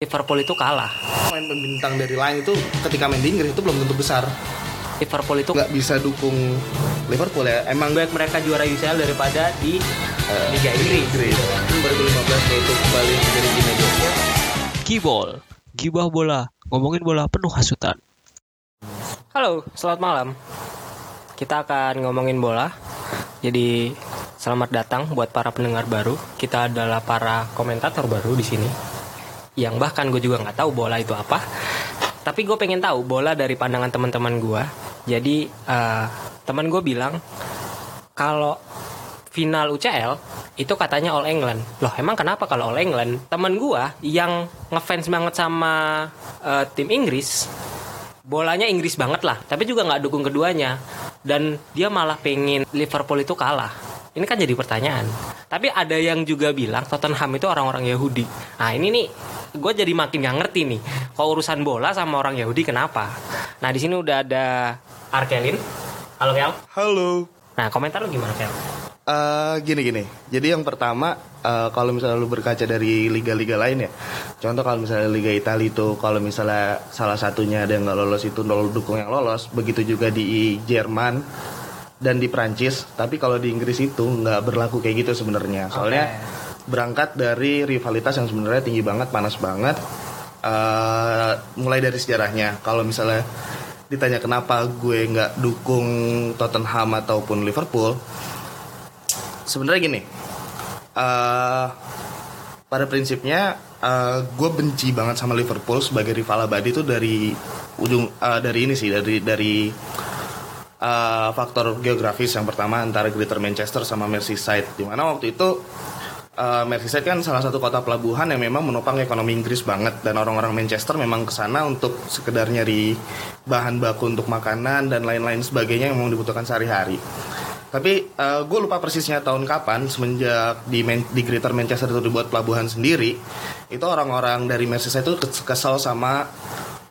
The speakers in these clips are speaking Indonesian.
Liverpool itu kalah. Main bintang dari lain itu ketika main di Inggris itu belum tentu besar. Liverpool itu Nggak bisa dukung Liverpool ya. Emang baik mereka juara UCL daripada di Liga Inggris. Inggris. 2015 yaitu kembali menjadi di media. Kibol, gibah bola, ngomongin bola penuh hasutan. Halo, selamat malam. Kita akan ngomongin bola. Jadi selamat datang buat para pendengar baru. Kita adalah para komentator baru di sini. Yang bahkan gue juga nggak tahu bola itu apa. Tapi gue pengen tahu bola dari pandangan teman-teman gue. Jadi eh, teman gue bilang kalau final UCL itu katanya All England. Loh, emang kenapa kalau All England? Temen gua yang ngefans banget sama eh, tim Inggris, bolanya Inggris banget lah, tapi juga nggak dukung keduanya. Dan dia malah pengen Liverpool itu kalah. Ini kan jadi pertanyaan. Tapi ada yang juga bilang Tottenham itu orang-orang Yahudi. Nah ini nih, gue jadi makin gak ngerti nih. Kalau urusan bola sama orang Yahudi kenapa? Nah di sini udah ada Arkelin. Halo Kel. Halo. Nah komentar lu gimana Kel? Eh, gini gini. Jadi yang pertama eh, kalau misalnya lu berkaca dari liga-liga lain ya. Contoh kalau misalnya Liga Italia itu kalau misalnya salah satunya ada yang nggak lolos itu nol dukung yang lolos. Begitu juga di Jerman dan di Prancis. Tapi kalau di Inggris itu nggak berlaku kayak gitu sebenarnya. Soalnya berangkat dari rivalitas yang sebenarnya tinggi banget, panas banget. Eh, mulai dari sejarahnya. Kalau misalnya ditanya kenapa gue nggak dukung Tottenham ataupun Liverpool, sebenarnya gini eh pada prinsipnya eh, gue benci banget sama Liverpool sebagai rival abadi itu dari ujung eh, dari ini sih dari dari eh, faktor geografis yang pertama antara Greater Manchester sama Merseyside di mana waktu itu eh, Merseyside kan salah satu kota pelabuhan yang memang menopang ekonomi Inggris banget dan orang-orang Manchester memang ke sana untuk sekedar nyari bahan baku untuk makanan dan lain-lain sebagainya yang memang dibutuhkan sehari-hari. Tapi gue lupa persisnya tahun kapan semenjak di, Man- di Greater Manchester itu dibuat pelabuhan sendiri, itu orang-orang dari Merseyside itu kes- kesel sama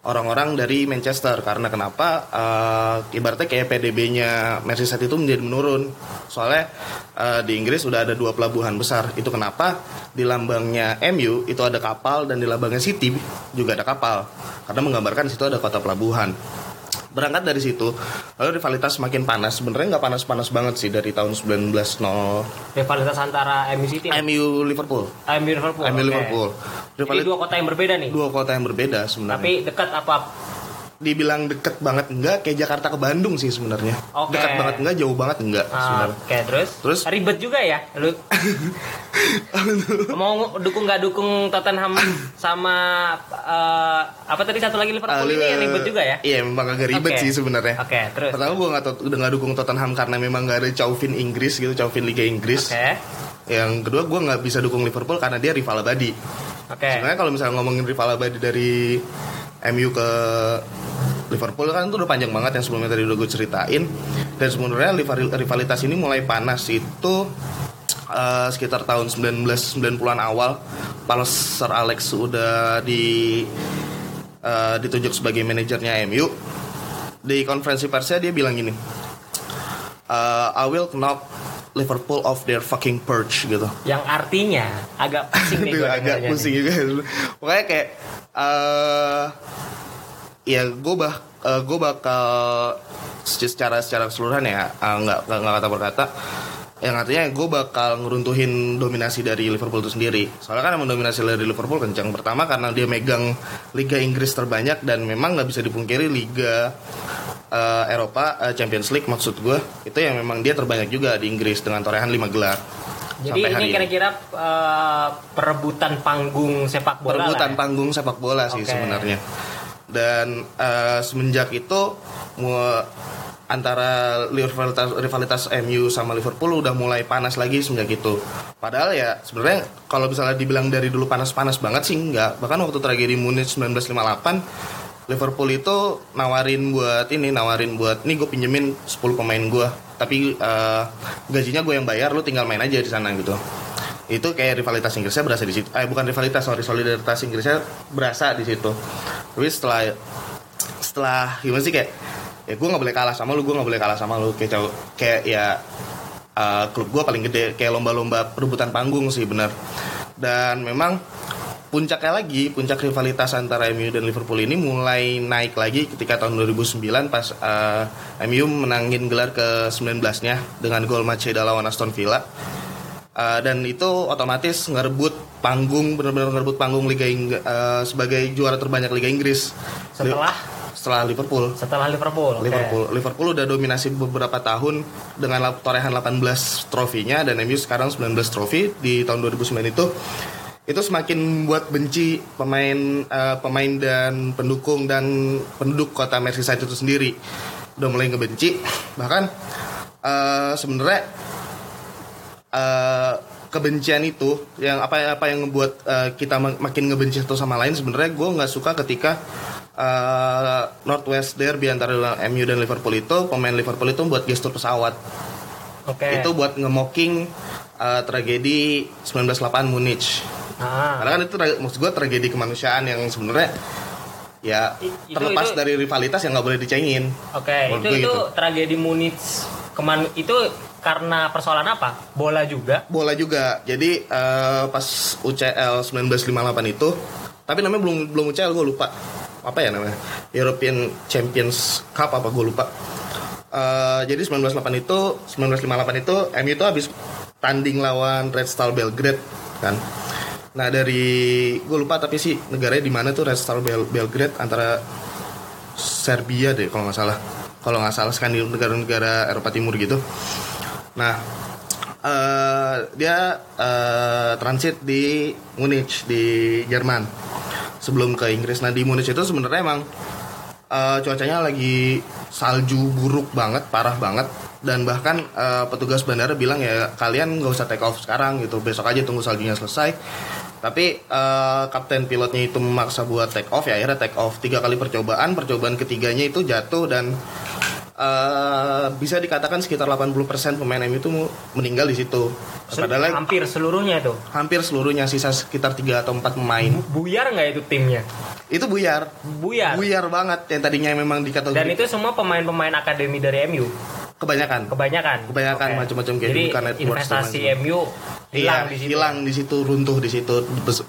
orang-orang dari Manchester karena kenapa? Eh, ibaratnya kayak PDB-nya Merseyside itu menjadi menurun. Soalnya eh, di Inggris sudah ada dua pelabuhan besar. Itu kenapa di lambangnya MU itu ada kapal dan di lambangnya City juga ada kapal karena menggambarkan situ ada kota pelabuhan berangkat dari situ lalu rivalitas semakin panas sebenarnya nggak panas-panas banget sih dari tahun 1900 Rivalitas antara MU City MU Liverpool MU Liverpool. MU oke. Liverpool Jadi Rivalit- dua kota yang berbeda nih. dua kota yang berbeda sebenarnya Tapi dekat apa? Dibilang deket banget enggak kayak Jakarta ke Bandung sih sebenarnya Oke. dekat banget enggak jauh banget enggak Ah, sebenarnya Oke, terus? Terus? ribet juga ya, lu mau dukung nggak dukung Tottenham sama eh, apa tadi satu lagi Liverpool ini Ah, ribet juga ya? iya memang agak ribet Oke. sih sebenarnya Oke, terus? pertama gue nggak udah nggak dukung Tottenham karena memang nggak ada Chauvin Inggris gitu Chauvin Liga Inggris Oke, yang kedua gue nggak bisa dukung Liverpool karena dia rival abadi oke. Sebenarnya kalau misalnya ngomongin rival abadi dari MU ke Liverpool kan itu udah panjang banget yang sebelumnya tadi udah gue ceritain. Dan sebenarnya rival- rivalitas ini mulai panas. Itu eh, sekitar tahun 1990-an awal pas Sir Alex udah di eh, ditunjuk sebagai manajernya MU di konferensi persnya dia bilang gini eh, I will knock Liverpool off their fucking perch gitu. Yang artinya agak pusing nih agak pusing juga. Pokoknya kayak eh ya gue bah gue bakal secara secara keseluruhan ya eh, nggak nggak kata per kata. Yang artinya gue bakal ngeruntuhin dominasi dari Liverpool itu sendiri. Soalnya kan emang dominasi dari Liverpool kencang. Pertama karena dia megang Liga Inggris terbanyak dan memang nggak bisa dipungkiri Liga eh, Eropa eh, Champions League maksud gue itu yang memang dia terbanyak juga di Inggris dengan torehan 5 gelar Jadi Sampai ini kira-kira eh, perebutan panggung sepak bola perebutan lah ya? panggung sepak bola sih Oke. sebenarnya. Dan eh, semenjak itu antara rivalitas, rivalitas MU sama Liverpool udah mulai panas lagi semenjak itu. Padahal ya sebenarnya kalau misalnya dibilang dari dulu panas-panas banget sih enggak. Bahkan waktu tragedi Munich 1958 Liverpool itu nawarin buat ini nawarin buat nih gue pinjemin 10 pemain gue tapi eh, gajinya gue yang bayar lu tinggal main aja di sana gitu itu kayak rivalitas Inggrisnya berasa di situ. Eh bukan rivalitas, sorry solidaritas Inggrisnya berasa di situ. Tapi setelah setelah gimana sih kayak ya gue nggak boleh kalah sama lu, gue nggak boleh kalah sama lu kayak cowok- kayak ya eh, klub gue paling gede kayak lomba-lomba perebutan panggung sih benar. Dan memang puncaknya lagi, puncak rivalitas antara MU dan Liverpool ini mulai naik lagi ketika tahun 2009 pas eh, MU menangin gelar ke 19-nya dengan gol Macheda lawan Aston Villa. Eh, dan itu otomatis ngerebut panggung benar-benar ngerebut panggung Liga Ing- eh, sebagai juara terbanyak Liga Inggris. Setelah setelah Liverpool. setelah Liverpool. Liverpool Liverpool udah dominasi beberapa tahun dengan torehan 18 trofinya dan MU sekarang 19 trofi di tahun 2009 itu itu semakin membuat benci pemain eh, pemain dan pendukung dan penduduk kota Merseyside itu sendiri. Udah mulai ngebenci bahkan eh, sebenarnya eh, kebencian itu yang apa apa yang ngebuat eh, kita mak- makin ngebenci satu sama lain sebenarnya gue nggak suka ketika eh, Northwest Derby antara MU dan Liverpool itu pemain Liverpool itu buat gestur pesawat. Oke. itu buat nge-mocking eh, tragedi 1908 Munich Ah. karena kan itu maksud gue tragedi kemanusiaan yang sebenarnya ya itu- terlepas itu- dari rivalitas yang nggak boleh dicengin Oke, Menurut itu itu gitu. tragedi Munich keman itu karena persoalan apa? Bola juga. bola juga. Jadi eh, pas UCL 1958 itu, tapi namanya belum belum UCL gue lupa. Apa ya namanya? European Champions Cup apa gue lupa. Eh, jadi 1908 itu 1958 itu MU itu habis tanding lawan Red Star Belgrade kan. Nah dari gue lupa tapi sih negaranya di mana tuh Red Star Bel- Belgrade antara Serbia deh kalau nggak salah. Kalau nggak salah di negara-negara Eropa Timur gitu. Nah, eh, dia eh, transit di Munich di Jerman sebelum ke Inggris. Nah di Munich itu sebenarnya emang eh, cuacanya lagi salju buruk banget, parah banget. Dan bahkan eh, petugas bandara bilang ya kalian nggak usah take off sekarang gitu, besok aja tunggu saljunya selesai. Tapi eh, kapten pilotnya itu memaksa buat take off ya akhirnya take off tiga kali percobaan, percobaan ketiganya itu jatuh dan eh, bisa dikatakan sekitar 80% pemain MU itu meninggal di situ. Padahal hampir seluruhnya itu. hampir seluruhnya sisa sekitar 3 atau 4 pemain. Buyar nggak itu timnya? Itu buyar. Buyar. Buyar banget yang tadinya memang dikategori Dan itu semua pemain-pemain akademi dari MU. Kebanyakan. Kebanyakan. Kebanyakan Oke. macam-macam kayak Jadi bukan networks investasi dan MU hilang Iya, di situ. hilang di situ, runtuh di situ.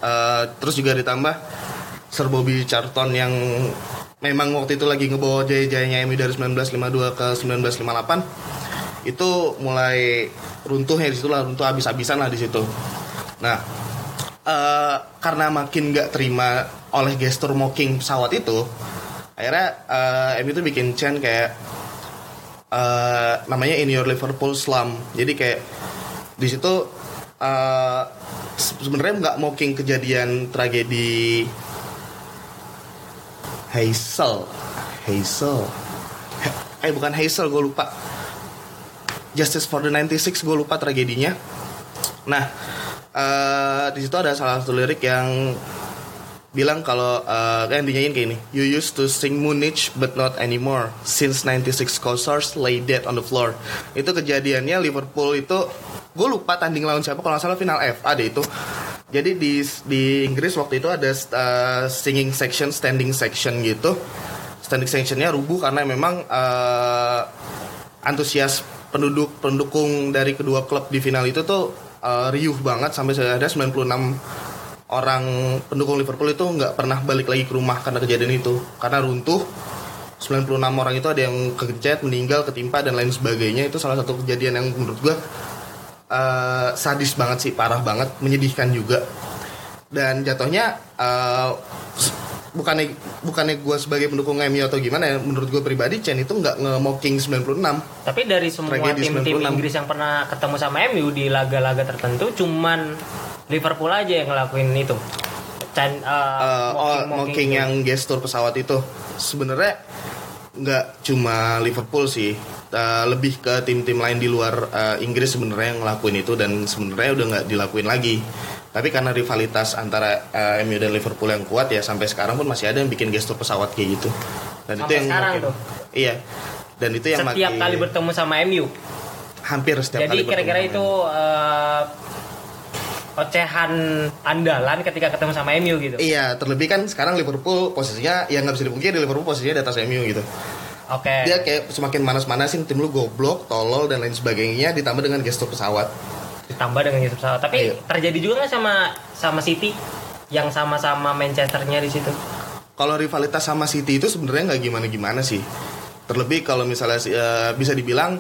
Eh, terus juga ditambah Sir Bobby Charlton yang memang waktu itu lagi ngebawa jaya-jayanya MU dari 1952 ke 1958 itu mulai runtuh ya di situ lah runtuh habis-habisan lah di situ. Nah, eh, karena makin nggak terima oleh gestur mocking pesawat itu, akhirnya eh, MU itu bikin chant kayak eh, namanya In Your Liverpool Slum. Jadi kayak di situ eh, se- sebenarnya nggak mocking kejadian tragedi Hazel, Hazel, He- eh bukan Hazel gue lupa. Justice for the 96 gue lupa tragedinya. Nah eh, di situ ada salah satu lirik yang bilang kalau eh, kan dinyanyiin kayak ini. You used to sing Munich but not anymore. Since 96 Cossars lay dead on the floor. Itu kejadiannya Liverpool itu gue lupa tanding lawan siapa kalau salah final FA deh itu. Jadi di di Inggris waktu itu ada eh, singing section standing section gitu. Standing sectionnya rubuh karena memang eh, antusias penduduk pendukung dari kedua klub di final itu tuh eh, riuh banget sampai ada 96 orang pendukung Liverpool itu nggak pernah balik lagi ke rumah karena kejadian itu. Karena runtuh 96 orang itu ada yang kegencet meninggal ketimpa dan lain sebagainya. Itu salah satu kejadian yang menurut gua eh, sadis banget sih parah banget menyedihkan juga. Dan jatuhnya s- bukannya bukannya gue sebagai pendukung MU atau gimana ya menurut gue pribadi Chen itu nggak nge-mocking 96 Tapi dari semua tim-tim 96. Inggris yang pernah ketemu sama MU di laga-laga tertentu, cuman Liverpool aja yang ngelakuin itu. Chan, uh, Eh, oh, mocking yang gestur pesawat itu. Sebenarnya nggak cuma Liverpool sih. Eh, lebih ke tim-tim lain di luar eh, Inggris sebenarnya yang ngelakuin itu dan sebenarnya udah nggak dilakuin lagi tapi karena rivalitas antara eh, MU dan Liverpool yang kuat ya sampai sekarang pun masih ada yang bikin gestur pesawat kayak gitu dan Sampai yang sekarang makin- tuh? iya dan itu yang setiap makin- kali bertemu sama MU. hampir setiap Jadi kali kira-kira itu uh, ocehan andalan ketika ketemu sama MU gitu. Iya, terlebih kan sekarang Liverpool posisinya yang nggak bisa dipungkiri Liverpool posisinya di atas MU gitu. Oke. Dia kayak semakin manas-manasin tim lu goblok, tolol dan lain sebagainya ditambah dengan gestur pesawat. Ditambah dengan gitu pesawat. Tapi Iya. terjadi juga nggak sama sama City? yang sama-sama Manchesternya di situ? Kalau rivalitas sama City itu sebenarnya nggak gimana-gimana sih. Terlebih kalau misalnya eh, bisa dibilang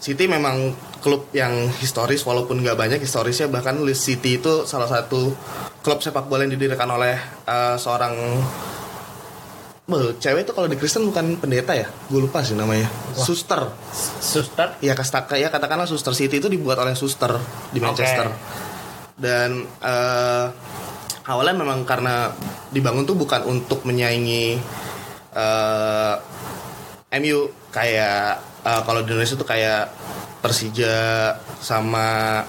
City memang klub yang historis walaupun nggak banyak historisnya bahkan Leeds City itu salah satu klub sepak bola yang didirikan oleh eh, seorang Cewek itu kalau di Kristen bukan pendeta ya? Gue lupa sih namanya. Suster. Suster? Ya kastaka ya katakanlah Suster City itu dibuat oleh Suster di Manchester. Oke. Dan eh, awalnya memang karena dibangun tuh bukan untuk menyaingi eh, MU kayak eh, kalau di Indonesia tuh kayak Persija sama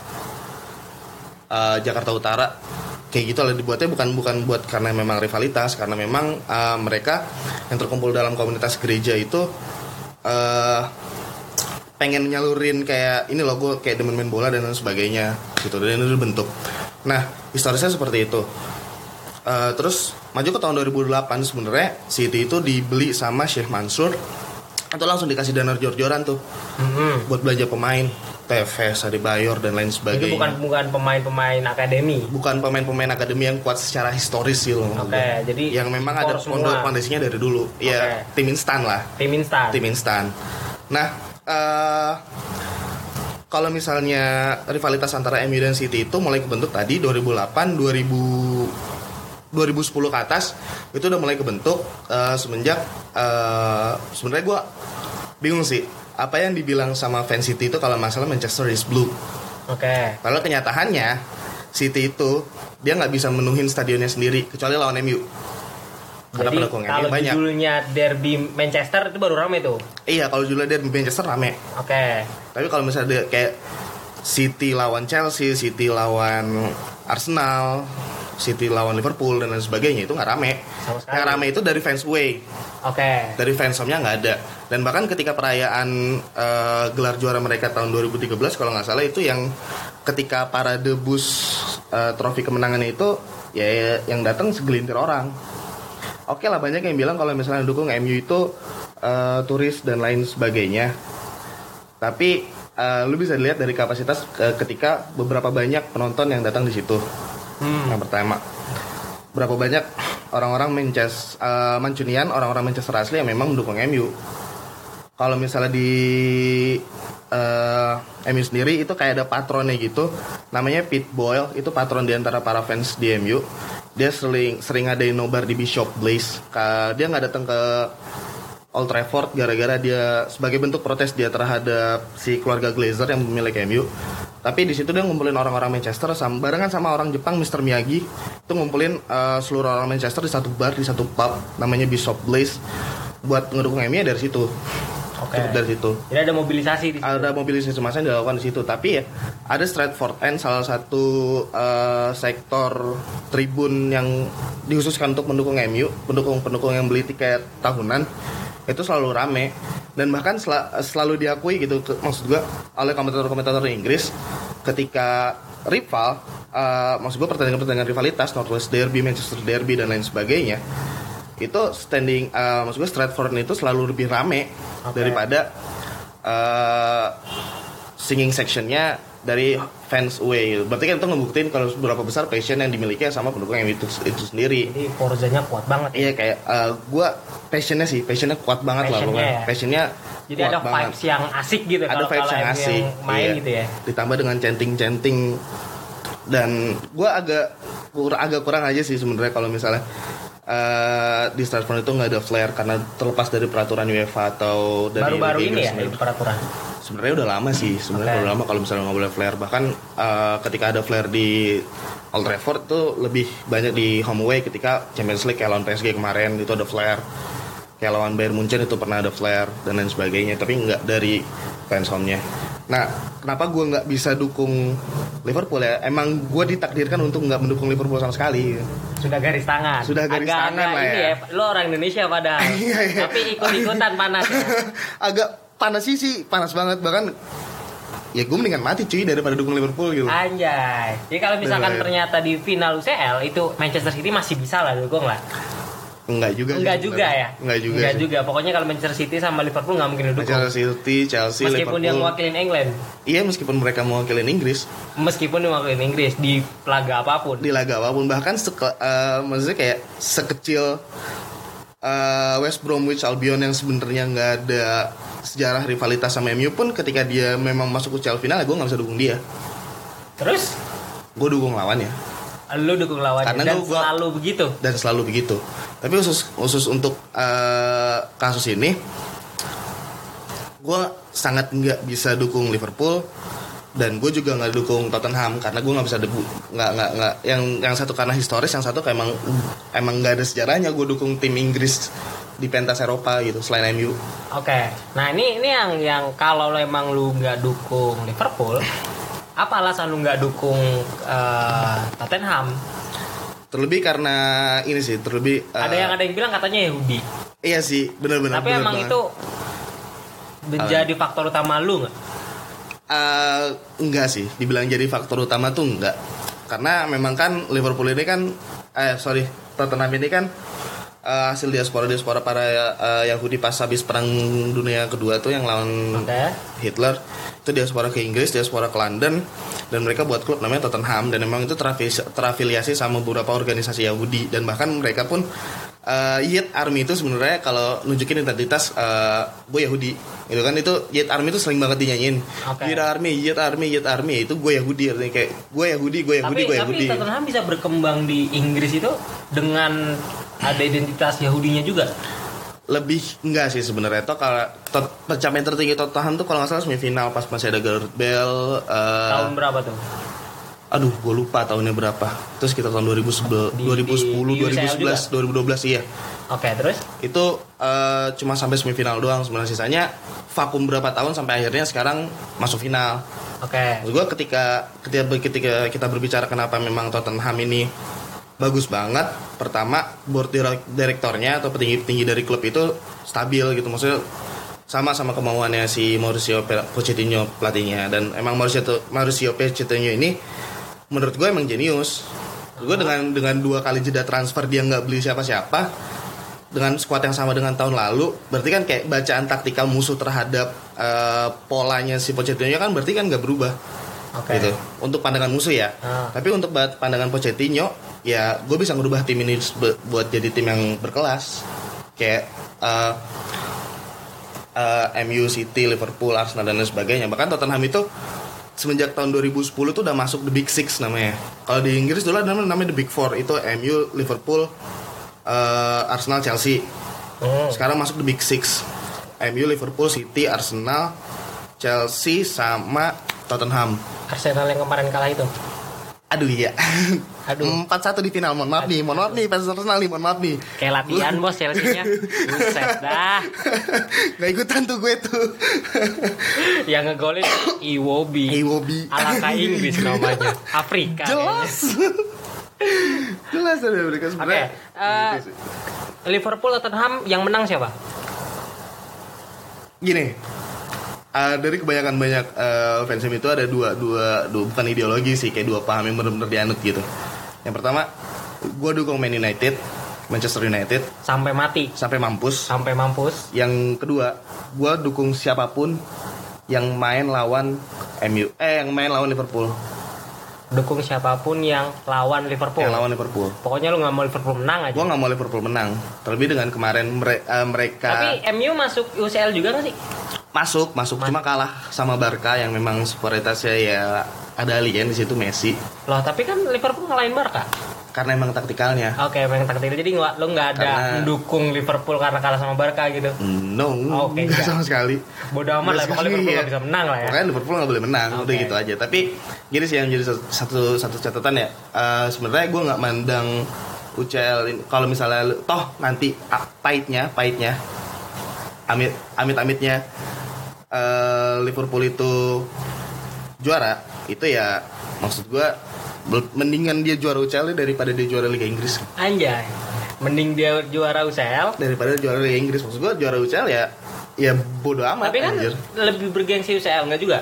eh, Jakarta Utara kayak gitu lah dibuatnya bukan bukan buat karena memang rivalitas karena memang eh, mereka yang terkumpul dalam komunitas gereja itu eh pengen nyalurin kayak ini loh gue kayak demen main bola dan lain sebagainya gitu. Dan itu bentuk nah historisnya seperti itu. Eh, terus maju ke tahun 2008 sebenarnya City itu dibeli sama Sheikh Mansur atau langsung dikasih dana jor-joran tuh Mhm. buat belanja pemain Tevez, Adebayor dan lain sebagainya bukan bukan pemain-pemain akademi. bukan pemain-pemain akademi yang kuat secara historis sih loh. Oke, jadi yang memang ada impor semua. fondasinya dari dulu. Ya Oke. tim instan lah, Tim instan. tim instan. Nah, eh kalau misalnya rivalitas antara MU dan City itu mulai kebentuk tadi 2008, 2000 2010 ke atas itu udah mulai kebentuk eh, semenjak eh, sebenarnya gue bingung sih apa yang dibilang sama fans City itu kalau masalah Manchester is blue Oke. Padahal kenyataannya City itu dia nggak bisa menuhin stadionnya sendiri kecuali lawan MU. Karena Jadi kalau banyak. judulnya Derby Manchester itu baru rame tuh. Iya kalau judulnya dari Manchester rame. Oke. Tapi kalau misalnya kayak City lawan Chelsea, City lawan Arsenal, City lawan Liverpool dan lain sebagainya itu nggak rame. Yang rame itu dari fans away, Oke. dari fans home-nya nggak ada. Dan bahkan ketika perayaan eh, gelar juara mereka tahun 2013 kalau nggak salah itu yang ketika para debus eh, trofi kemenangannya itu ya yang datang segelintir orang. Oke lah banyak yang bilang kalau misalnya dukung MU itu eh, turis dan lain sebagainya. Tapi eh, lu bisa lihat dari kapasitas eh, ketika beberapa banyak penonton yang datang di situ. Hmm. Yang pertama, berapa banyak orang-orang Manchester eh, Mancunian, orang-orang Manchester asli yang memang mendukung MU. Kalau misalnya di eh, MU sendiri itu kayak ada patronnya gitu, namanya Pete Boyle, itu patron di antara para fans di MU. Dia sering sering ngadain nobar di Bishop Blaze. Dia nggak datang ke Old Trafford gara-gara dia sebagai bentuk protes dia terhadap si keluarga Glazer yang pemilik MU. Tapi di situ dia ngumpulin orang-orang Manchester sama barengan sama orang Jepang Mr. Miyagi itu ngumpulin eh, seluruh orang Manchester di satu bar di satu pub namanya Bishop Blaze buat ngedukung MU ya dari situ. Oke. Cukup dari situ. Jadi ada mobilisasi di situ. Ada mobilisasi massa yang dilakukan di situ, tapi ya ada Stratford End salah satu eh, sektor tribun yang dikhususkan untuk mendukung MU, pendukung-pendukung yang beli tiket tahunan itu selalu rame dan bahkan sel- selalu diakui gitu ke- maksud gua oleh komentator-komentator Inggris ketika rival eh, maksud gua pertandingan-pertandingan rivalitas Northwest Derby, Manchester Derby dan lain sebagainya itu standing eh, maksud gua Stratford itu selalu lebih rame Oke. daripada eh, singing sectionnya dari fans away. Berarti kan itu ngebuktiin kalau seberapa besar passion yang dimiliki sama pendukung yang itu itu sendiri. Jadi Forzanya kuat banget. Iya kayak eh, gua passionnya sih, passionnya kuat banget lah Passionnya pokoknya. ya. Passionnya Jadi kuat ada banget. vibes yang asik gitu Ada kalau vibes kalau yang asik. main iya. gitu ya. Ditambah dengan chanting-chanting dan gua agak kur- agak kurang aja sih sebenarnya kalau misalnya eh, di Stratford itu nggak ada flare karena terlepas dari peraturan UEFA atau dari Baru-baru ini ya peraturan. Sebenarnya udah lama sih, sebenarnya Oke. udah lama kalau misalnya nggak boleh flare. Bahkan eh, ketika ada flare di Old Trafford tuh lebih banyak di home away ketika Champions League kayak lawan PSG kemarin itu ada flare. Kayak lawan Bayern Munchen itu pernah ada flare dan lain sebagainya, tapi nggak dari fans home-nya. Nah, kenapa gue nggak bisa dukung Liverpool ya? Emang gue ditakdirkan untuk nggak mendukung Liverpool sama sekali. Sudah garis tangan. Sudah garis Agak-agak tangan lah ini ya. Lo orang Indonesia padahal. Iya, iya. Tapi ikut-ikutan panas ya. Agak panas sih sih, panas banget bahkan ya gue mendingan mati cuy daripada dukung Liverpool gitu. Anjay. Jadi kalau misalkan Bener. ternyata di final UCL itu Manchester City masih bisa lah dukung lah. Enggak juga. sih Enggak sebenarnya. juga ya? Enggak juga. Enggak sih. juga. Pokoknya kalau Manchester City sama Liverpool nggak mungkin didukung. Manchester City, Chelsea, Meskipun dia Liverpool. mewakilin England, Iya meskipun mereka mewakilin Inggris meskipun dia mewakilin Inggris di laga apa pun. di laga apa pun bahkan seke- eh, maksudnya kayak sekecil eh, West Bromwich Albion yang sebenarnya nggak ada sejarah rivalitas sama MU pun ketika dia memang masuk UCL final gue nggak bisa dukung dia Terus gue dukung lawannya lu dukung lawannya Karena dan gua- selalu begitu. dan selalu begitu tapi khusus khusus untuk eh, kasus ini gue sangat nggak bisa dukung Liverpool dan gue juga nggak dukung Tottenham karena gue nggak bisa debu nggak nggak nggak yang yang satu karena historis yang satu kayak emang emang nggak ada sejarahnya gue dukung tim Inggris di pentas Eropa gitu selain MU Oke. Nah, ini ini yang yang kalau lo emang lu nggak dukung Liverpool, apa alasan lu nggak dukung eh, Tottenham? terlebih karena ini sih terlebih eh, ada yang ada yang bilang katanya Yahudi. iya sih benar-benar Tapi emang itu menjadi faktor utama lu nggak? Eh, enggak sih, dibilang jadi faktor utama tuh enggak. Karena memang kan Liverpool ini kan, eh sorry, Tottenham ini kan eh, hasil diaspora diaspora para eh, Yahudi pas habis perang dunia kedua tuh yang lawan Oke. Hitler. Itu diaspora ke Inggris, diaspora ke London. Dan mereka buat klub namanya Tottenham. Dan memang itu terafiliasi, terafiliasi sama beberapa organisasi Yahudi. Dan bahkan mereka pun eh Yet Army itu sebenarnya kalau nunjukin identitas eh gue Yahudi. Gitu kan? Itu Yet Army itu sering banget dinyanyiin. Oke. Yet Army Yet Army Yet Army. Itu gue Yahudi. Artinya kayak gue Yahudi gue Yahudi Tapi gue tapi Yahudi. Tottenham bisa berkembang di Inggris itu dengan ada identitas Yahudinya juga. lebih enggak sih sebenarnya toh kalau pencapaian tertinggi Tottenham tuh kalau nggak salah semifinal pas masih ada Gareth Bale eh, Tahun berapa tuh? Aduh, gue lupa tahunnya berapa. Terus kita tahun 2010, Di- 2010, di- di UCL 2011, 2012 iya. Oke, terus? Itu eh, cuma sampai semifinal doang sebenarnya sisanya vakum berapa tahun sampai akhirnya sekarang masuk final. Oke. Maksud gue ketika ketika ketika kita berbicara kenapa memang Tottenham ini bagus banget. Pertama, board direk- direktornya atau petinggi-petinggi dari klub itu stabil gitu. Maksudnya sama sama kemauannya si Mauricio Pochettino pelatihnya dan emang Mauricio Mauricio Pochettino ini menurut gue emang jenius. Gue dengan dengan dua kali jeda transfer dia nggak beli siapa-siapa dengan squad yang sama dengan tahun lalu berarti kan kayak bacaan taktikal musuh terhadap eh, polanya si Pochettino kan berarti kan nggak berubah Oke. gitu untuk pandangan musuh ya Ah. tapi untuk pandangan Pochettino ya gue bisa ngerubah tim ini buat jadi tim yang berkelas. Kayak eh, eh, MU, City, Liverpool, Arsenal dan lain sebagainya. Bahkan Tottenham itu semenjak tahun 2010 tuh udah masuk the Big Six namanya. Kalau di Inggris dulu ada namanya, namanya the Big Four. Itu MU, Liverpool, eh, Arsenal, Chelsea. Hmm. sekarang masuk the Big Six. MU, Liverpool, City, Arsenal, Chelsea sama Tottenham. Arsenal yang kemarin kalah itu. Aduh iya. Aduh. Empat satu di final. Mohon maaf nih, mohon maaf nih fans Arsenal nih, mohon maaf nih. Kayak latihan bos Chelsea-nya. Buset dah. Gak ikutan tuh gue tuh. Yang ngegolin Iwobi. Iwobi. Alangkah Inggris namanya. Afrika. Jelas. Jelas mereka Oke. sebenarnya. eh, Gitu. Liverpool Tottenham yang menang siapa? Gini. Eh, dari kebanyakan banyak eh, fans MU itu ada dua, dua, dua bukan ideologi sih kayak dua paham yang benar-benar dianut gitu. Yang pertama, gue dukung Man United, Manchester United Sampai mati. sampai mampus. Sampai mampus. Yang kedua, gue dukung siapa pun yang main lawan MU, eh yang main lawan Liverpool, Dukung siapa pun yang lawan Liverpool. yang lawan Liverpool. Pokoknya lu nggak mau Liverpool menang aja. Gue nggak mau Liverpool menang, terlebih dengan kemarin mere- eh, mereka Tapi MU masuk UCL juga nggak sih? Masuk, masuk cuma kalah sama Barca yang memang superioritasnya ya ada alien di situ Messi, Loh, tapi kan Liverpool ngalahin Barca. karena emang taktikalnya. Oke, memang taktil. Jadi nggak lu nggak ada Karena- mendukung Liverpool karena kalah sama Barca gitu. No, Oke, nggak enggak. sama sekali. Bodoh amat lah, pokoknya Liverpool nggak bisa menang lah ya. Pokoknya Liverpool nggak boleh menang, udah Oke. gitu aja. Tapi gini sih yang jadi satu satu, catatan ya. eh, Sebenarnya gue nggak mandang UCL. Kalau misalnya toh nanti ah, pahitnya, pahitnya, amit amit amitnya eh, Liverpool itu juara, itu ya maksud gue mendingan dia juara UCL daripada dia juara Liga Inggris Anjay. Mending dia juara UCL. daripada juara Liga Inggris maksud gue juara UCL ya ya bodo amat Tapi kan anjir. lebih bergengsi UCL nggak juga?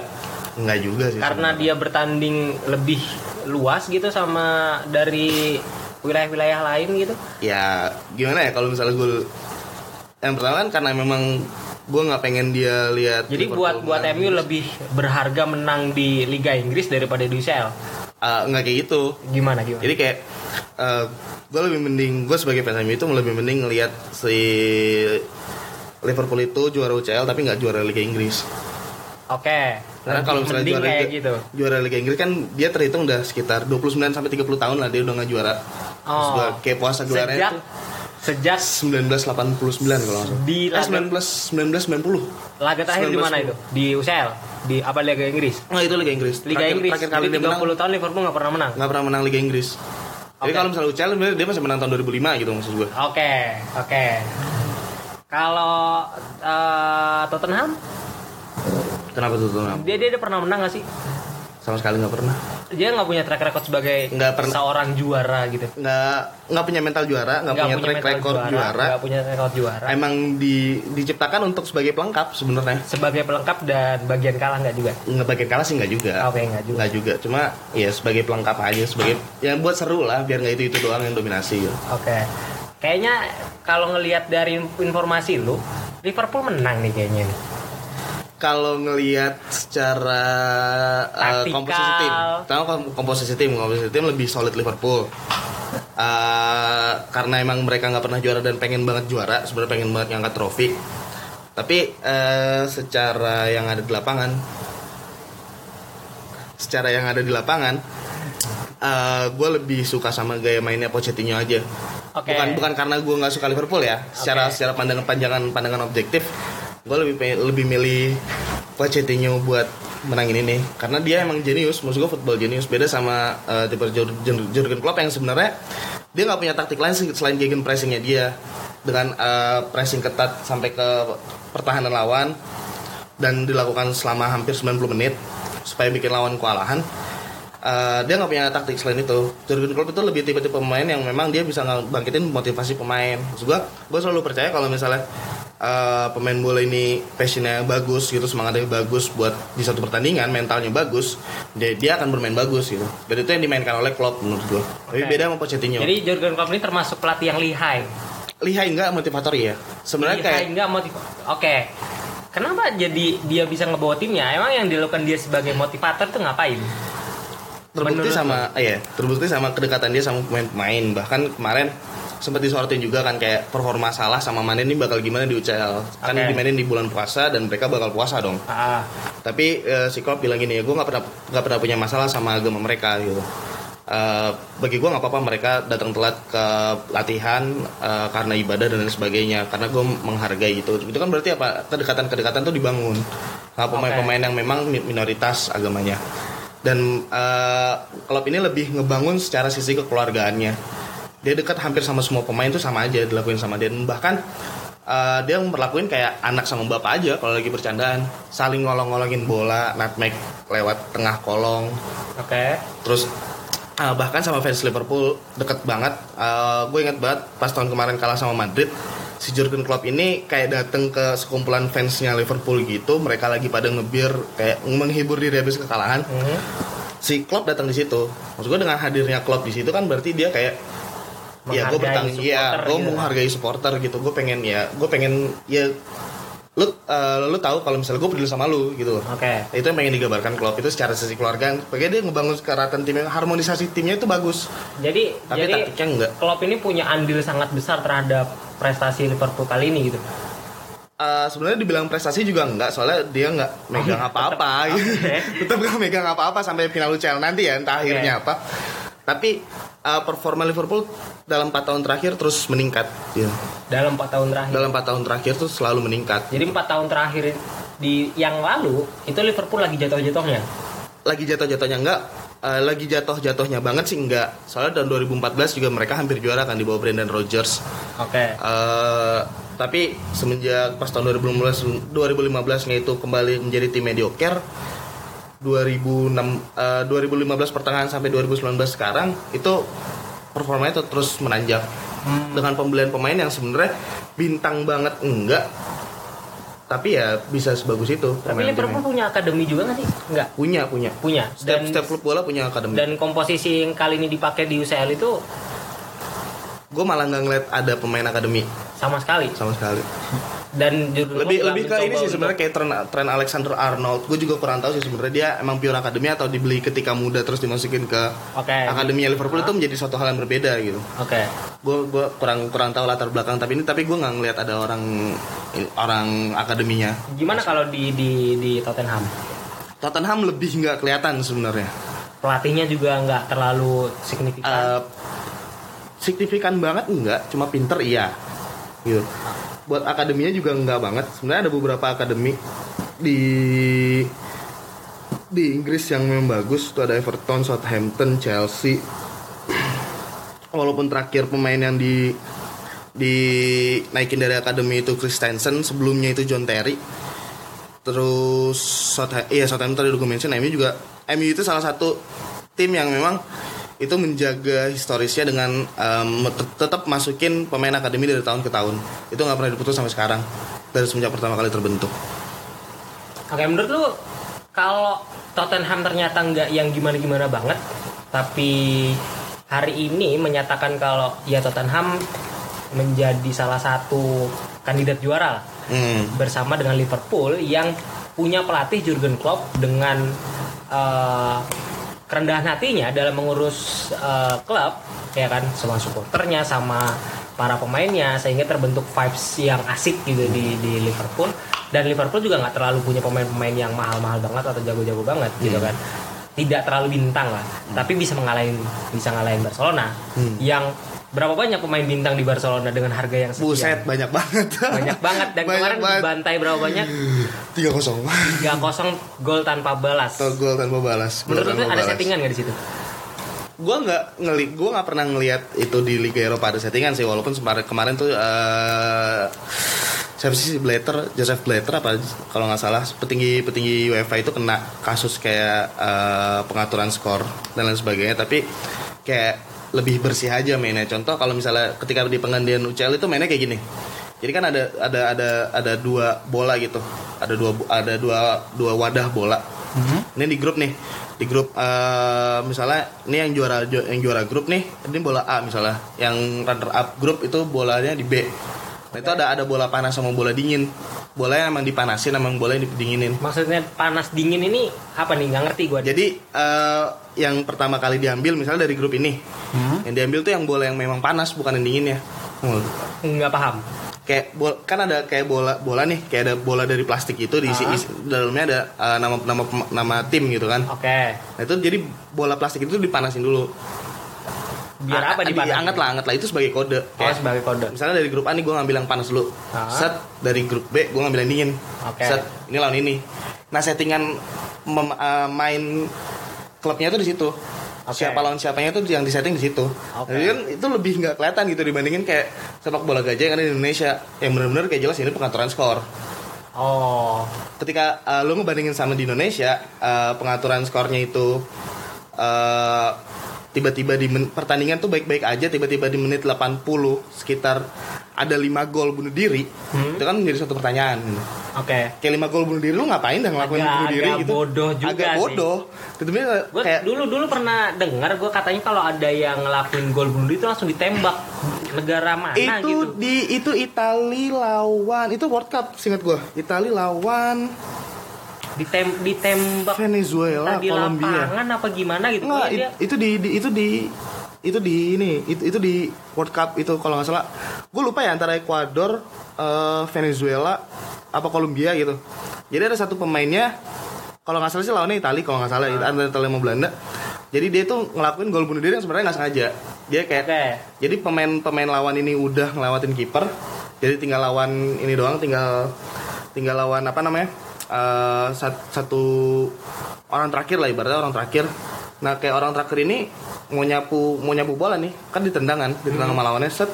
Enggak juga sih Karena dia bertanding lebih luas gitu sama dari wilayah-wilayah lain gitu? ya gimana ya kalau misalnya gue yang pertama kan karena memang gue nggak pengen dia lihat Jadi Liverpool buat buat. MU lebih berharga menang di Liga Inggris daripada di UCL. Ah, nggak kayak gitu Gimana gimana? jadi kayak gue lebih mending gue sebagai fans MU itu lebih mending ngelihat si Liverpool itu juara UCL tapi nggak juara Liga Inggris Oke. karena kalau misalnya juara kayak Liga, gitu. juara Liga Inggris kan dia terhitung udah sekitar 29 sampai 30 tahun lah dia udah nggak juara Terus Oh. gua kayak puasa gelarnya itu sejak 1989 kalau nggak salah di eh, laga, 19 1990 laga terakhir di mana 19. itu? Di UCL? Di apa Liga Inggris? Oh itu Liga Inggris. Liga Terakhir- Inggris. Terakhir kali Jadi dia menang 30 tahun Liverpool nggak pernah menang. nggak pernah menang Liga Inggris. Jadi Oke. kalau misalnya UCL dia masih menang tahun 2005 gitu maksud gue. Oke, oke. Kalau eh, Tottenham, Kenapa Tottenham? dia dia, dia pernah menang gak sih? Sama sekali nggak pernah. Dia nggak punya track record sebagai Nggak pernah. seorang juara gitu. Nggak nggak punya mental juara, nggak punya track mental record juara. nggak punya track record juara. Emang di diciptakan untuk sebagai pelengkap sebenarnya. Sebagai pelengkap dan bagian kalah nggak juga. Nggak bagian kalah sih nggak juga. Oke, nggak juga. Nggak juga. Cuma ya sebagai pelengkap aja, sebagai yang buat seru lah, biar nggak itu itu doang yang dominasi. Gitu. Oke. Kayaknya kalau ngelihat dari informasi lu, Liverpool menang nih kayaknya nih. Kalau ngelihat secara uh, komposisi tim, tahu kom- komposisi tim, komposisi tim lebih solid Liverpool. Uh, karena emang mereka nggak pernah juara dan pengen banget juara, sebenarnya pengen banget ngangkat trofi. Tapi uh, secara yang ada di lapangan, secara yang ada di lapangan, gue lebih suka sama gaya mainnya Pochettino aja. Oke. Bukan bukan karena gue nggak suka Liverpool ya. Secara Oke. secara pandangan pandangan pandangan objektif, gue lebih lebih milih Pochettino buat menangin ini karena dia emang jenius. Maksud gue football jenius beda sama uh, tipe Jur- Jur- Jurgen Klopp yang sebenarnya dia nggak punya taktik lain selain gegen pressingnya dia dengan uh, pressing ketat sampai ke pertahanan lawan dan dilakukan selama hampir 90 menit supaya bikin lawan kewalahan. Uh, dia nggak punya taktik selain itu. Jurgen Klopp itu lebih tipe-tipe pemain yang memang dia bisa bangkitin motivasi pemain. Maksud gua selalu percaya kalau misalnya uh, pemain bola ini passionnya bagus gitu, semangatnya bagus buat di satu pertandingan, mentalnya bagus, dia, dia akan bermain bagus gitu. Dan itu yang dimainkan oleh Klopp menurut gua. Tapi Oke. beda sama Pochettino. Jadi Jurgen Klopp ini termasuk pelatih yang lihai. lihai enggak motivator ya. Sebenarnya lihai kayak enggak motiv. Oke. Kenapa jadi dia bisa ngebawa timnya? Emang yang dilakukan dia sebagai motivator tuh ngapain? terbukti Menurut sama iya terbukti sama kedekatan dia sama pemain-pemain bahkan kemarin sempat disorotin juga kan kayak performa salah sama Mane ini bakal gimana di UCL kan Oke. dimainin di bulan puasa dan mereka bakal puasa dong. Ah, tapi eh, si Klopp bilang gini ya gue nggak pernah nggak pernah punya masalah sama agama mereka gitu. Eh, bagi gue nggak apa-apa mereka datang telat ke latihan eh, karena ibadah dan lain sebagainya karena gue menghargai itu. Itu kan berarti apa? Kedekatan-kedekatan tuh dibangun. Sama pemain-pemain yang memang mi- minoritas agamanya. Dan eh, klub ini lebih ngebangun secara sisi kekeluargaannya dia dekat hampir sama semua pemain tuh sama aja dilakuin sama dia. Dan bahkan eh, dia memperlakuin kayak anak sama bapak aja kalau lagi bercandaan. Saling ngolong-ngolongin bola nutmeg lewat tengah kolong. Oke. terus eh, bahkan sama fans Liverpool deket banget. Gue inget banget pas tahun kemarin kalah sama Madrid si Jurgen Klopp ini kayak dateng ke sekumpulan fansnya Liverpool gitu. Mereka lagi pada ngebir kayak menghibur diri habis kekalahan. Hmm. si Klopp datang di situ. Maksud gue dengan hadirnya Klopp di situ kan berarti dia kayak ya gue bertanggung ya gue gitu. menghargai supporter gitu gue pengen ya gue pengen ya lu eh, lu tahu kalau misalnya gue peduli sama lu gitu Oke. itu yang pengen digambarkan Klopp itu secara sisi keluarga bagaimana dia ngebangun keratan timnya harmonisasi timnya itu bagus Jadi tapi jadi taktiknya enggak Klopp ini punya andil sangat besar terhadap prestasi Liverpool kali ini gitu. Eh, sebenarnya dibilang prestasi juga enggak soalnya dia nggak megang apa-apa gitu. Oke. tetap nggak megang apa-apa sampai final UCL nanti ya entah akhirnya apa tapi eh, performa Liverpool dalam 4 tahun terakhir terus meningkat ya. Dalam 4 tahun terakhir. dalam 4 tahun terakhir tuh selalu meningkat Jadi empat tahun terakhir di yang lalu itu Liverpool lagi jatuh-jatuhnya. lagi jatuh-jatuhnya enggak eh, lagi jatuh-jatuhnya banget sih enggak soalnya tahun 2014 juga mereka hampir juara kan di bawah Brendan Rodgers Oke. Eh, tapi semenjak pas tahun 2015 2015 nya itu kembali menjadi tim mediocre 2006 eh, 2015 pertengahan sampai 2019 sekarang itu performanya tuh terus menanjak Hmm. dengan pembelian pemain yang sebenarnya bintang banget enggak tapi ya bisa sebagus itu Tapi Liverpool punya akademi juga nggak sih? Enggak. punya punya Punya. setiap Dan setiap klub bola punya akademi dan komposisi yang kali ini dipakai di UCL itu gue malah nggak ngeliat ada pemain akademi sama sekali. sama sekali Dan Jurgen lebih lebih ke ini sih sebenarnya kayak tren tren Alexander Arnold gue juga kurang tahu sih sebenarnya dia emang pure akademi atau dibeli ketika muda terus dimasukin ke Oke. akademinya Liverpool itu menjadi suatu hal yang berbeda gitu Oke. gue gue kurang kurang tahu latar belakang tapi ini tapi gue nggak ngeliat ada orang orang akademinya Gimana kalau di di di Tottenham? Tottenham lebih nggak kelihatan sebenarnya Pelatihnya juga nggak terlalu signifikan. Eh, signifikan banget enggak cuma pinter iya gitu buat akademinya juga enggak banget. Sebenarnya ada beberapa akademi di di Inggris yang memang bagus. Tuh ada Everton, Southampton, Chelsea. Walaupun terakhir pemain yang di di naikin dari akademi itu Christensen sebelumnya itu John Terry. Terus Southampton, iya Southampton tadi gue mention MU juga MU itu salah satu tim yang memang itu menjaga historisnya dengan tet- tetap masukin pemain akademi dari tahun ke tahun. Itu nggak pernah diputus sampai sekarang. Dari semenjak pertama kali terbentuk. Oke, menurut lu kalau Tottenham ternyata nggak yang gimana-gimana banget, tapi hari ini menyatakan kalau ya Tottenham menjadi salah satu kandidat juara lah, hmm. bersama dengan Liverpool yang punya pelatih Jurgen Klopp dengan eh, kerendahan hatinya dalam mengurus eh, klub ya kan sama supporternya sama para pemainnya sehingga terbentuk vibes yang asik gitu di di Liverpool. Dan Liverpool juga nggak terlalu punya pemain-pemain yang mahal-mahal banget atau jago-jago banget gitu kan. Tidak terlalu bintang lah tapi bisa mengalahin bisa ngalahin Barcelona yang berapa banyak pemain bintang di Barcelona dengan harga yang sekian? Buset banyak banget. Banyak banget. Dan Banyak kemarin banget. dibantai berapa banyak? tiga kosong. 3-0 gol tanpa balas. Atau gol tanpa balas. Gol menurut lu ada balas. settingan nggak di situ? Gue nggak ngeli gue nggak pernah ngelihat itu di Liga Eropa ada settingan sih walaupun kemarin kemarin tuh eh siapa sih si Blatter Joseph Blatter apa kalau nggak salah petinggi petinggi UEFA itu kena kasus kayak eh, pengaturan skor dan lain sebagainya. Tapi kayak lebih bersih aja mainnya. Contoh kalau misalnya ketika di penggantian UCL itu mainnya kayak gini. Jadi kan ada ada ada ada dua bola gitu. Ada dua ada dua dua wadah bola. Ini di grup nih. Di grup eh, misalnya ini yang juara ju- yang juara grup nih. Ini bola A misalnya. Yang runner up grup itu bolanya di B nah itu ada ada bola panas sama bola dingin. Bola yang emang dipanasin sama yang bola yang didinginin. Maksudnya panas dingin ini apa nih? Nggak ngerti gue jadi eh, yang pertama kali diambil misalnya dari grup ini. Yang diambil tuh yang bola yang memang panas bukan yang dinginnya. Hmm. nggak paham. Kayak bol kan ada kayak bola bola nih. Kayak ada bola dari plastik itu diisi Ah. isi- dalamnya ada eh, nama nama nama tim gitu kan. Oke. Nah itu jadi bola plastik itu dipanasin dulu biar apa di dipanasin anget lah anget lah. Itu sebagai kode oh Kayak, sebagai kode. misalnya dari grup A nih gue ngambil yang panas dulu. Ah. set dari grup B gue ngambil yang dingin. Oke. set ini lawan ini. Nah settingan mem- eh, main klubnya tuh di situ. Oke. siapa lawan siapanya tuh yang disetting di situ. Oke. jadi kan itu lebih nggak kelihatan gitu dibandingin kayak sepak bola gajah yang ada di Indonesia. Yang benar-benar kayak jelas ini pengaturan skor oh. Ketika uh, lo ngebandingin sama di Indonesia uh, pengaturan skornya itu uh, tiba-tiba di men- pertandingan tuh baik-baik aja tiba-tiba di menit 80 sekitar ada 5 gol bunuh diri Hmm. itu kan menjadi suatu pertanyaan gitu. oke kayak 5 gol bunuh diri lu ngapain dah ngelakuin Agak- bunuh diri agak gitu bodoh juga agak sih. bodoh gue kayak dulu dulu pernah dengar gue katanya kalau ada yang ngelakuin gol bunuh diri itu langsung ditembak negara mana itu gitu di itu Itali lawan itu World Cup singkat gua Itali lawan Ditem, ditembak Venezuela di Kolombia lapangan apa gimana gitu. Pokoknya it- itu di, di- itu di itu di ini itu, itu di World Cup itu kalau nggak salah. Gue lupa ya antara Ekuador eh, Venezuela apa Kolombia gitu. Jadi ada satu pemainnya kalau nggak salah sih lawannya Itali kalau nggak salah antara Italia sama Belanda. Jadi dia tuh ngelakuin gol bunuh diri yang sebenarnya nggak sengaja. Dia kayak Oke. jadi pemain pemain lawan ini udah ngelawatin kiper jadi tinggal lawan ini doang tinggal tinggal lawan apa namanya Eh, sat- satu orang terakhir lah ibaratnya orang terakhir. Nah kayak orang terakhir ini mau nyapu mau nyapu bola nih. Kan ditendang kan ditendang sama lawannya set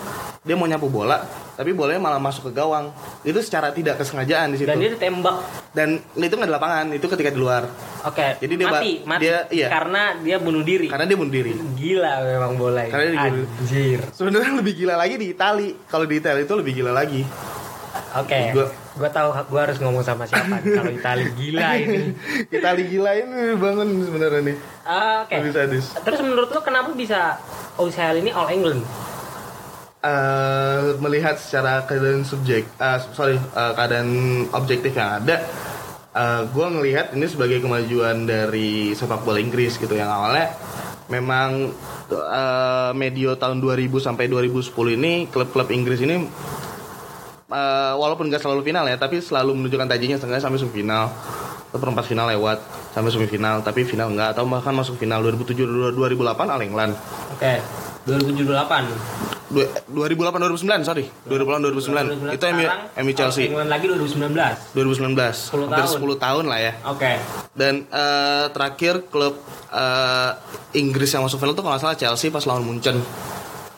dia mau nyapu bola tapi bolanya malah masuk ke gawang. Itu secara tidak kesengajaan di situ. Dan dia ditembak. Dan itu nggak di lapangan itu ketika di luar. Oke Jadi dia mati mati. dia- iya. karena dia bunuh diri. Karena dia bunuh diri. Gila memang bola ini. Karena dia bunuh- anjir. Sebenarnya lebih gila lagi di Itali. Kalau di Itali itu lebih gila lagi oke. Gua- gue tahu gue harus ngomong sama siapa kalau Itali gila ini. Itali gila ini bangun sebenarnya nih. Ah, oke. Sadis. terus menurut lu kenapa bisa OCL ini All England? Eh, melihat secara keadaan subjek, eh, sorry eh, keadaan objektif yang ada, gue ngelihat ini sebagai kemajuan dari sepak bola Inggris gitu yang awalnya. Memang eh, medio tahun 2000 sampai 2010 ini klub-klub Inggris ini eh, walaupun gak selalu final ya, tapi selalu menunjukkan tajinya setengahnya sampai semifinal atau perempat final lewat sampai semifinal, tapi final enggak atau bahkan masuk final 2007 2008 All England. Oke. 2078. Du- 2008 2009 sorry 2008 2009 itu MU MU Chelsea England lagi 2019. 2019 10 hampir tahun. 10 tahun lah ya Oke. dan eh, terakhir klub eh, Inggris yang masuk final itu kalau nggak salah Chelsea pas lawan Munchen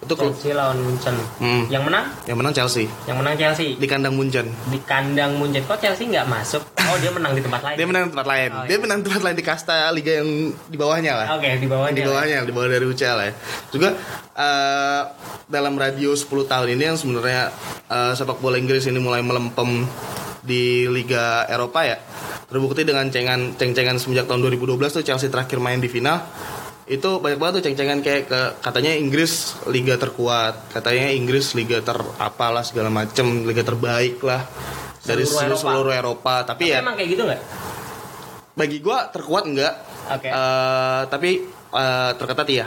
itu klub Chelsea lawan Munchen. Hmm. Yang menang? yang menang Chelsea Yang menang Chelsea. di kandang Munchen Di kandang Munchen. Kok Chelsea nggak masuk? Oh, dia menang di tempat lain. dia menang di tempat lain Oh, dia iya. menang di tempat lain di kasta liga yang di bawahnya lah Oke, di bawahnya. di bawahnya di bawah dari UCL ya juga eh, dalam radio 10 tahun ini yang sebenarnya eh, sepak bola Inggris ini mulai melempem di Liga Eropa ya terbukti dengan cengan ceng-cengan semenjak tahun 2012 tuh Chelsea terakhir main di final itu banyak banget tuh ceng-cengan kayak ke katanya Inggris liga terkuat katanya Inggris liga ter apalah segala macem liga terbaik lah dari Seluruh seluruh, Eropa. seluruh Eropa tapi, Tapi ya emang kayak gitu nggak? bagi gua terkuat enggak Oke. Eh, tapi eh, terketat iya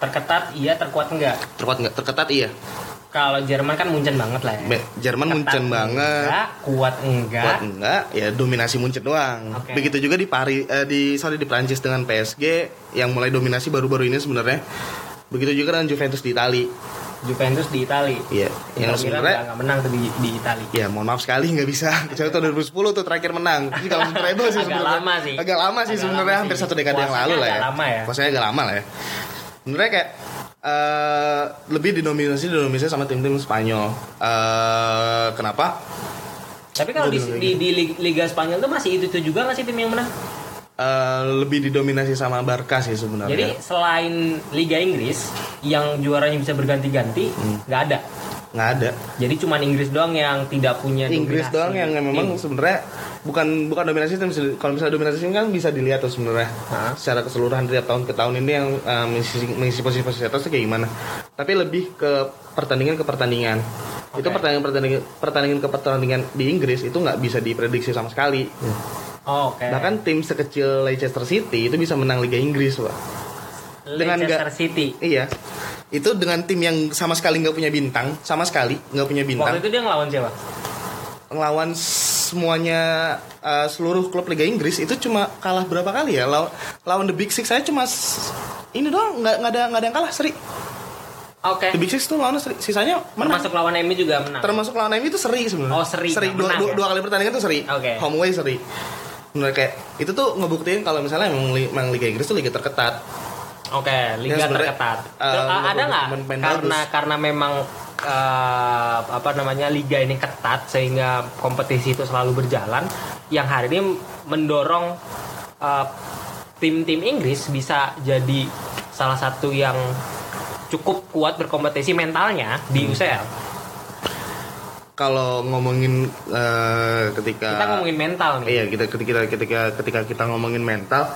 Terketat iya, terkuat enggak? terkuat enggak terketat iya Kalau Jerman kan Munchen banget lah ya. Be- Jerman Ketat Munchen banget Enggak, kuat enggak. kuat enggak ya dominasi Munchen doang Oke. begitu juga di Paris eh, di sorry di Prancis dengan PSG yang mulai dominasi baru-baru ini sebenarnya begitu juga dengan Juventus di Itali Juventus di Itali. iya yang sebenarnya nggak menang tuh di, di Itali. Ya mohon maaf sekali nggak bisa Kecuali tahun 2010 tuh terakhir menang Jadi kalau treble sih Agak sebenarnya lama sih. Agak lama sih Agak sebenarnya Hampir satu dekade yang lalu lah ya agak lama ya. Agak lama lah ya Sebenarnya kayak eh lebih didominasi didominasi sama tim-tim Spanyol eh Kenapa? Tapi kalau di, di, di Lig- Liga Spanyol tuh masih itu itu juga nggak sih tim yang menang? Eh, lebih didominasi sama Barca sih sebenarnya Jadi selain Liga Inggris yang juaranya bisa berganti-ganti Hmm. nggak ada. Nggak ada. Jadi cuman Inggris doang yang tidak punya Inggris dominasi. doang yang memang tim. sebenarnya bukan bukan dominasi tim kalau misalnya dominasi tim kan bisa dilihat tuh sebenarnya. Secara keseluruhan tiap tahun ke tahun ini yang eh, mengisi mengisi posisi-posisi atas tuh kayak gimana. Tapi lebih ke pertandingan ke pertandingan. Itu Oke. pertandingan pertandingan pertandingan ke pertandingan di Inggris itu nggak bisa diprediksi sama sekali. Oh, Oke. bahkan tim sekecil Leicester City itu bisa menang Liga Inggris pak. Dengan Leicester nggak- City. iya itu dengan tim yang sama sekali nggak punya bintang sama sekali nggak punya bintang Waktu itu dia ngelawan siapa? ngelawan semuanya uh, seluruh klub Liga Inggris itu cuma kalah berapa kali ya lawan lawan the Big Six saya cuma ini doang nggak nggak ada nggak ada yang kalah seri Oke. the Big Six tuh lawan seri sisanya menang Termasuk lawan MU juga menang. termasuk lawan MU itu seri sebenarnya Oh, seri, seri dua, menang dua, ya? dua kali pertandingan tuh seri Oke. home away seri Menurut kayak itu tuh ngebuktiin kalau misalnya emang, li- emang Liga Inggris tuh liga terketat Oke, liga Ya, terketat. uh, ada nggak karena bagus. karena memang eh, apa namanya liga ini ketat sehingga kompetisi itu selalu berjalan yang hari ini mendorong eh, tim-tim Inggris bisa jadi salah satu yang cukup kuat berkompetisi mentalnya di Hmm. UCL. kalau ngomongin uh, ketika Kita ngomongin mental nih. Iya, kita ketika ketika ketika kita ngomongin mental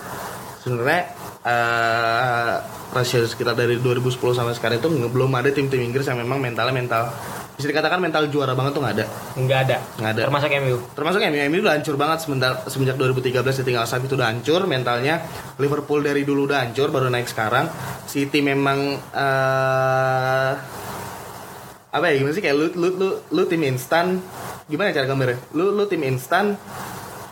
sebenarnya eh rasio sekitar dari 2010 sampai sekarang itu belum ada tim-tim Inggris yang memang mentalnya mental. Bisa dikatakan mental juara banget tuh nggak ada? Nggak ada. Nggak ada. Termasuk MU. termasuk MU MU udah hancur banget sementar, semenjak 2013 ditinggal Safi itu udah hancur mentalnya Liverpool dari dulu udah hancur baru naik sekarang. City memang eh apa ya gimana sih? Kayak lu lu lu, lu tim instan. Gimana cara gambarnya? Lu lu tim instan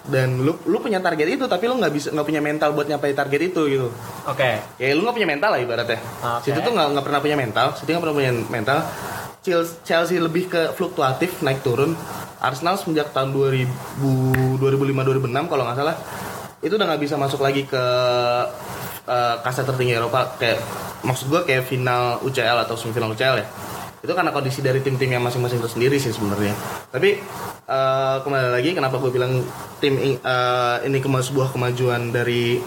dan lu lu punya target itu tapi lu nggak bisa nggak punya mental buat nyampai target itu gitu. Oke. kayak lu nggak punya mental lah ibaratnya. Oke. Situ tuh nggak pernah punya mental City nggak pernah punya mental. Chelsea, lebih ke fluktuatif naik turun. Arsenal semenjak tahun 2000 2005 2006 kalau nggak salah itu udah nggak bisa masuk lagi ke eh, kasta tertinggi Eropa. Kayak maksud gue kayak final UCL atau semifinal UCL ya itu karena kondisi dari tim-tim yang masing-masing tersendiri sih sebenarnya. Tapi eh, kembali lagi kenapa gue bilang tim eh, ini kema sebuah kemajuan dari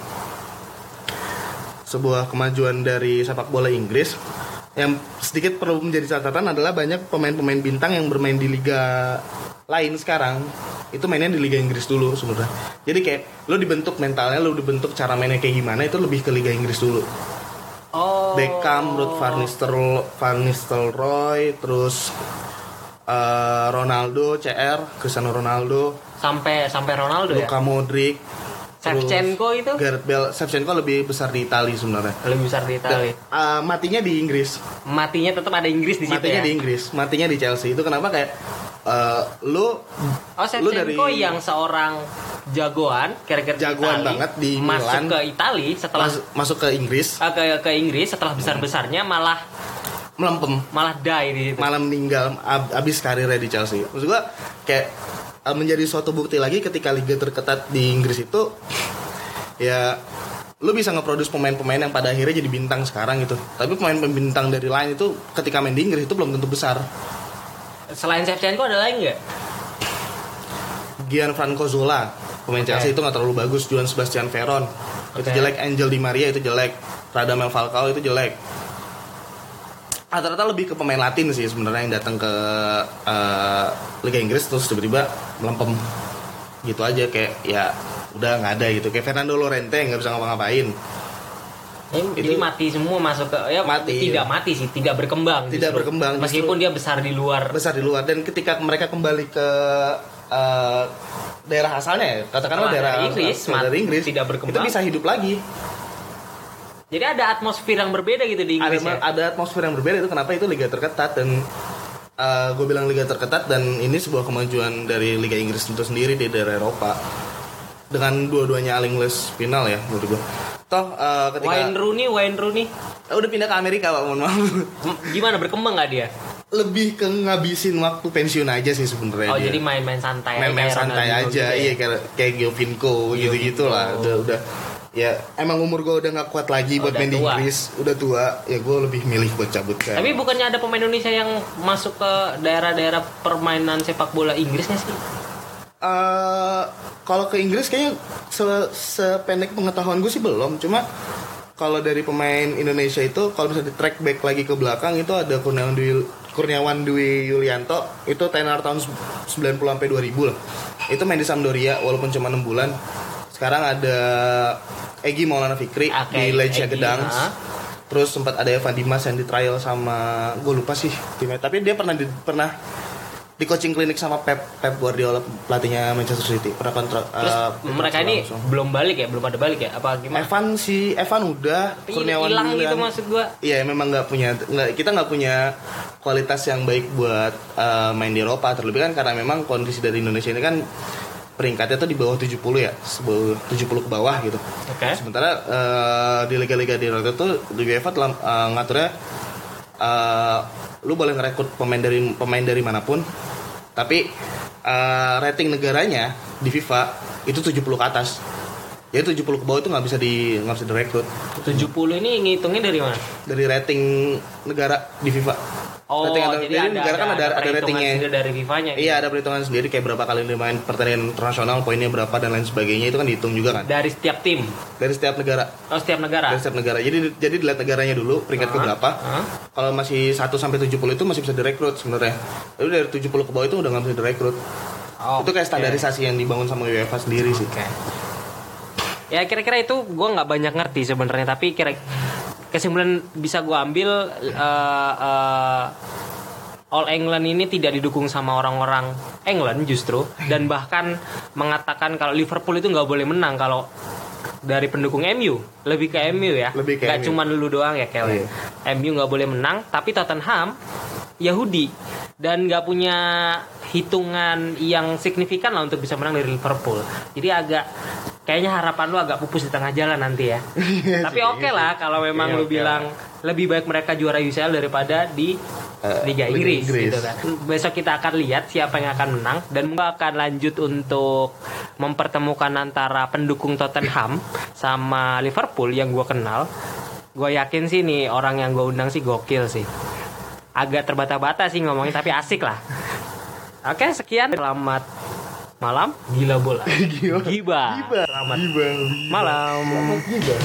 sebuah kemajuan dari sepak bola Inggris yang sedikit perlu menjadi catatan adalah banyak pemain-pemain bintang yang bermain di liga lain sekarang. Itu mainnya di liga Inggris dulu sebenarnya. Jadi kayak lo dibentuk mentalnya lo dibentuk cara mainnya kayak gimana itu lebih ke liga Inggris dulu Oh. Beckham, Ruud van Van Nistelrooy terus eh, Ronaldo, CR, Cristiano Ronaldo, Sampai sampai Ronaldo ya. Luka Modric, Shevchenko itu Gareth Bale, Shevchenko lebih besar di Italia sebenarnya. lebih besar di Italia. Eh, matinya di Inggris, Matinya tetap ada Inggris di situ matinya ya. di Inggris, matinya di Chelsea. Itu kenapa kayak eh, lu Oh, lu Shevchenko yang seorang jagoan, kira-kira Jagoan banget di masuk Milan. ke Italia setelah mas- masuk ke Inggris eh, ke ke Inggris setelah besar-besarnya malah melempem malah die di malam meninggal ab- abis karirnya di Chelsea. Maksud gua kayak uh, menjadi suatu bukti lagi ketika liga terketat di Inggris itu ya lu bisa ngeproduce pemain-pemain yang pada akhirnya jadi bintang sekarang gitu. Tapi pemain bintang dari lain itu ketika main di Inggris itu belum tentu besar. Selain Shevchenko ada lain nggak? Gianfranco Zola pemain Oke. Chelsea itu nggak terlalu bagus. Juan Sebastian Veron itu Oke. jelek. Angel Di Maria itu jelek. Radamel Falcao itu jelek. Rata-rata lebih ke pemain Latin sih sebenarnya yang datang ke eh, Liga Inggris terus tiba-tiba melempem gitu aja kayak ya udah nggak ada gitu kayak Fernando Llorente nggak bisa ngapa-ngapain Eh, Itu- Jadi mati semua masuk ke ya Mati, tidak mati sih, tidak berkembang. Tidak justru. berkembang, justru. Meskipun dia besar di luar. besar di luar dan ketika mereka kembali ke eh, daerah asalnya ya katakanlah daerah dari Inggris, dari Inggris tidak berkembang. itu bisa hidup lagi Jadi ada atmosfer yang berbeda gitu di ada Inggris ya. ada atmosfer yang berbeda itu kenapa itu liga terketat dan gue bilang liga terketat dan ini sebuah kemajuan dari liga Inggris itu sendiri di daerah Eropa dengan dua-duanya all English final ya menurut gue toh eh, ketika Wayne Rooney, Wayne Rooney, Eh, udah pindah ke Amerika pak mohon maaf gimana berkembang nggak dia? lebih ke ngabisin waktu pensiun aja sih sebenarnya Oh dia. jadi main-main santai, main-main santai aja gitu ya? iya kayak kayak Giovinco gitu-gitu lah udah udah ya emang umur gue udah nggak kuat lagi buat main di. Inggris udah tua ya gue lebih milih buat cabut ke Tapi bukannya ada pemain Indonesia yang masuk ke daerah-daerah permainan sepak bola Inggris nggak sih? Eh, kalau ke Inggris kayaknya se- sependek pengetahuan gue sih belum cuma kalau dari pemain Indonesia itu kalau misalnya di track back lagi ke belakang itu ada Kurniawan Dwi Kurniawan Dwi Yulianto itu tenar tahun 90 sampai 2000 lah. Itu main di Sampdoria walaupun cuma 6 bulan. Sekarang ada Egi Maulana Fikri Oke, di Legia Gedang. ha. Terus sempat ada Evan Dimas yang di trial sama gue lupa sih timnya. Tapi dia pernah di, pernah di coaching klinik sama Pep Pep Guardiola pelatihnya Manchester City. Pernah kontra, Terus eh, mereka ini langsung. belum balik ya, belum ada balik ya? Apa gimana? Evan si Evan udah Kurniawan hilang gitu maksud gua. Iya memang nggak punya nggak kita nggak punya kualitas yang baik buat eh, main di Eropa terlebih kan karena memang kondisi dari Indonesia ini kan peringkatnya tuh di bawah 70 ya sebelum 70 ke bawah gitu. Oke. Sementara eh, di liga-liga di Eropa tuh di UEFA telah eh, ngaturnya eh, lu boleh ngerekrut pemain dari pemain dari mana pun tapi eh, rating negaranya di FIFA itu 70 ke atas. Jadi 70 ke bawah itu nggak bisa di nggak bisa direkrut 70 ini ngitungnya dari mana? dari rating negara di FIFA. Oh, rating ada, jadi ada, negara kan ada ada, ratingnya. dari FIFA-nya. Iya ada perhitungan sendiri kayak berapa kali dia main pertandingan internasional poinnya berapa dan lain sebagainya itu kan dihitung juga kan Dari setiap tim, dari setiap negara oh setiap negara. dari setiap negara jadi jadi dilihat negaranya dulu peringkat ke Ah, berapa ah. kalau masih 1 sampai 70 itu masih bisa direkrut sebenarnya tapi dari 70 ke bawah itu udah nggak bisa direkrut Oh, itu kayak standarisasi yang dibangun sama UEFA sendiri sih Oke. Ya kira-kira itu gue nggak banyak ngerti sebenarnya, tapi kira kesimpulan bisa gue ambil eh, eh, All England ini tidak didukung sama orang-orang England justru dan bahkan mengatakan kalau Liverpool itu nggak boleh menang kalau dari pendukung MU lebih ke MU ya. Lebih ke nggak cuma lu doang ya Kel. Iya. MU nggak boleh menang tapi Tottenham Yahudi dan nggak punya hitungan yang signifikan lah untuk bisa menang dari Liverpool jadi agak kayaknya harapan lu agak pupus di tengah jalan nanti ya tapi oke lah kalau memang Iya, lu oke bilang lebih baik mereka juara UCL daripada di Eh, Liga Liga Inggris, Inggris. gitu kan. Besok kita akan lihat siapa yang akan menang dan gue akan lanjut untuk mempertemukan antara pendukung Tottenham sama Liverpool yang gue kenal. Gue yakin sih nih orang yang gue undang sih gokil sih. Agak terbata-bata sih ngomongin tapi asik lah. Oke sekian selamat malam gila bola. Gila. Giba. Giba. Selamat Giba. malam. Giba.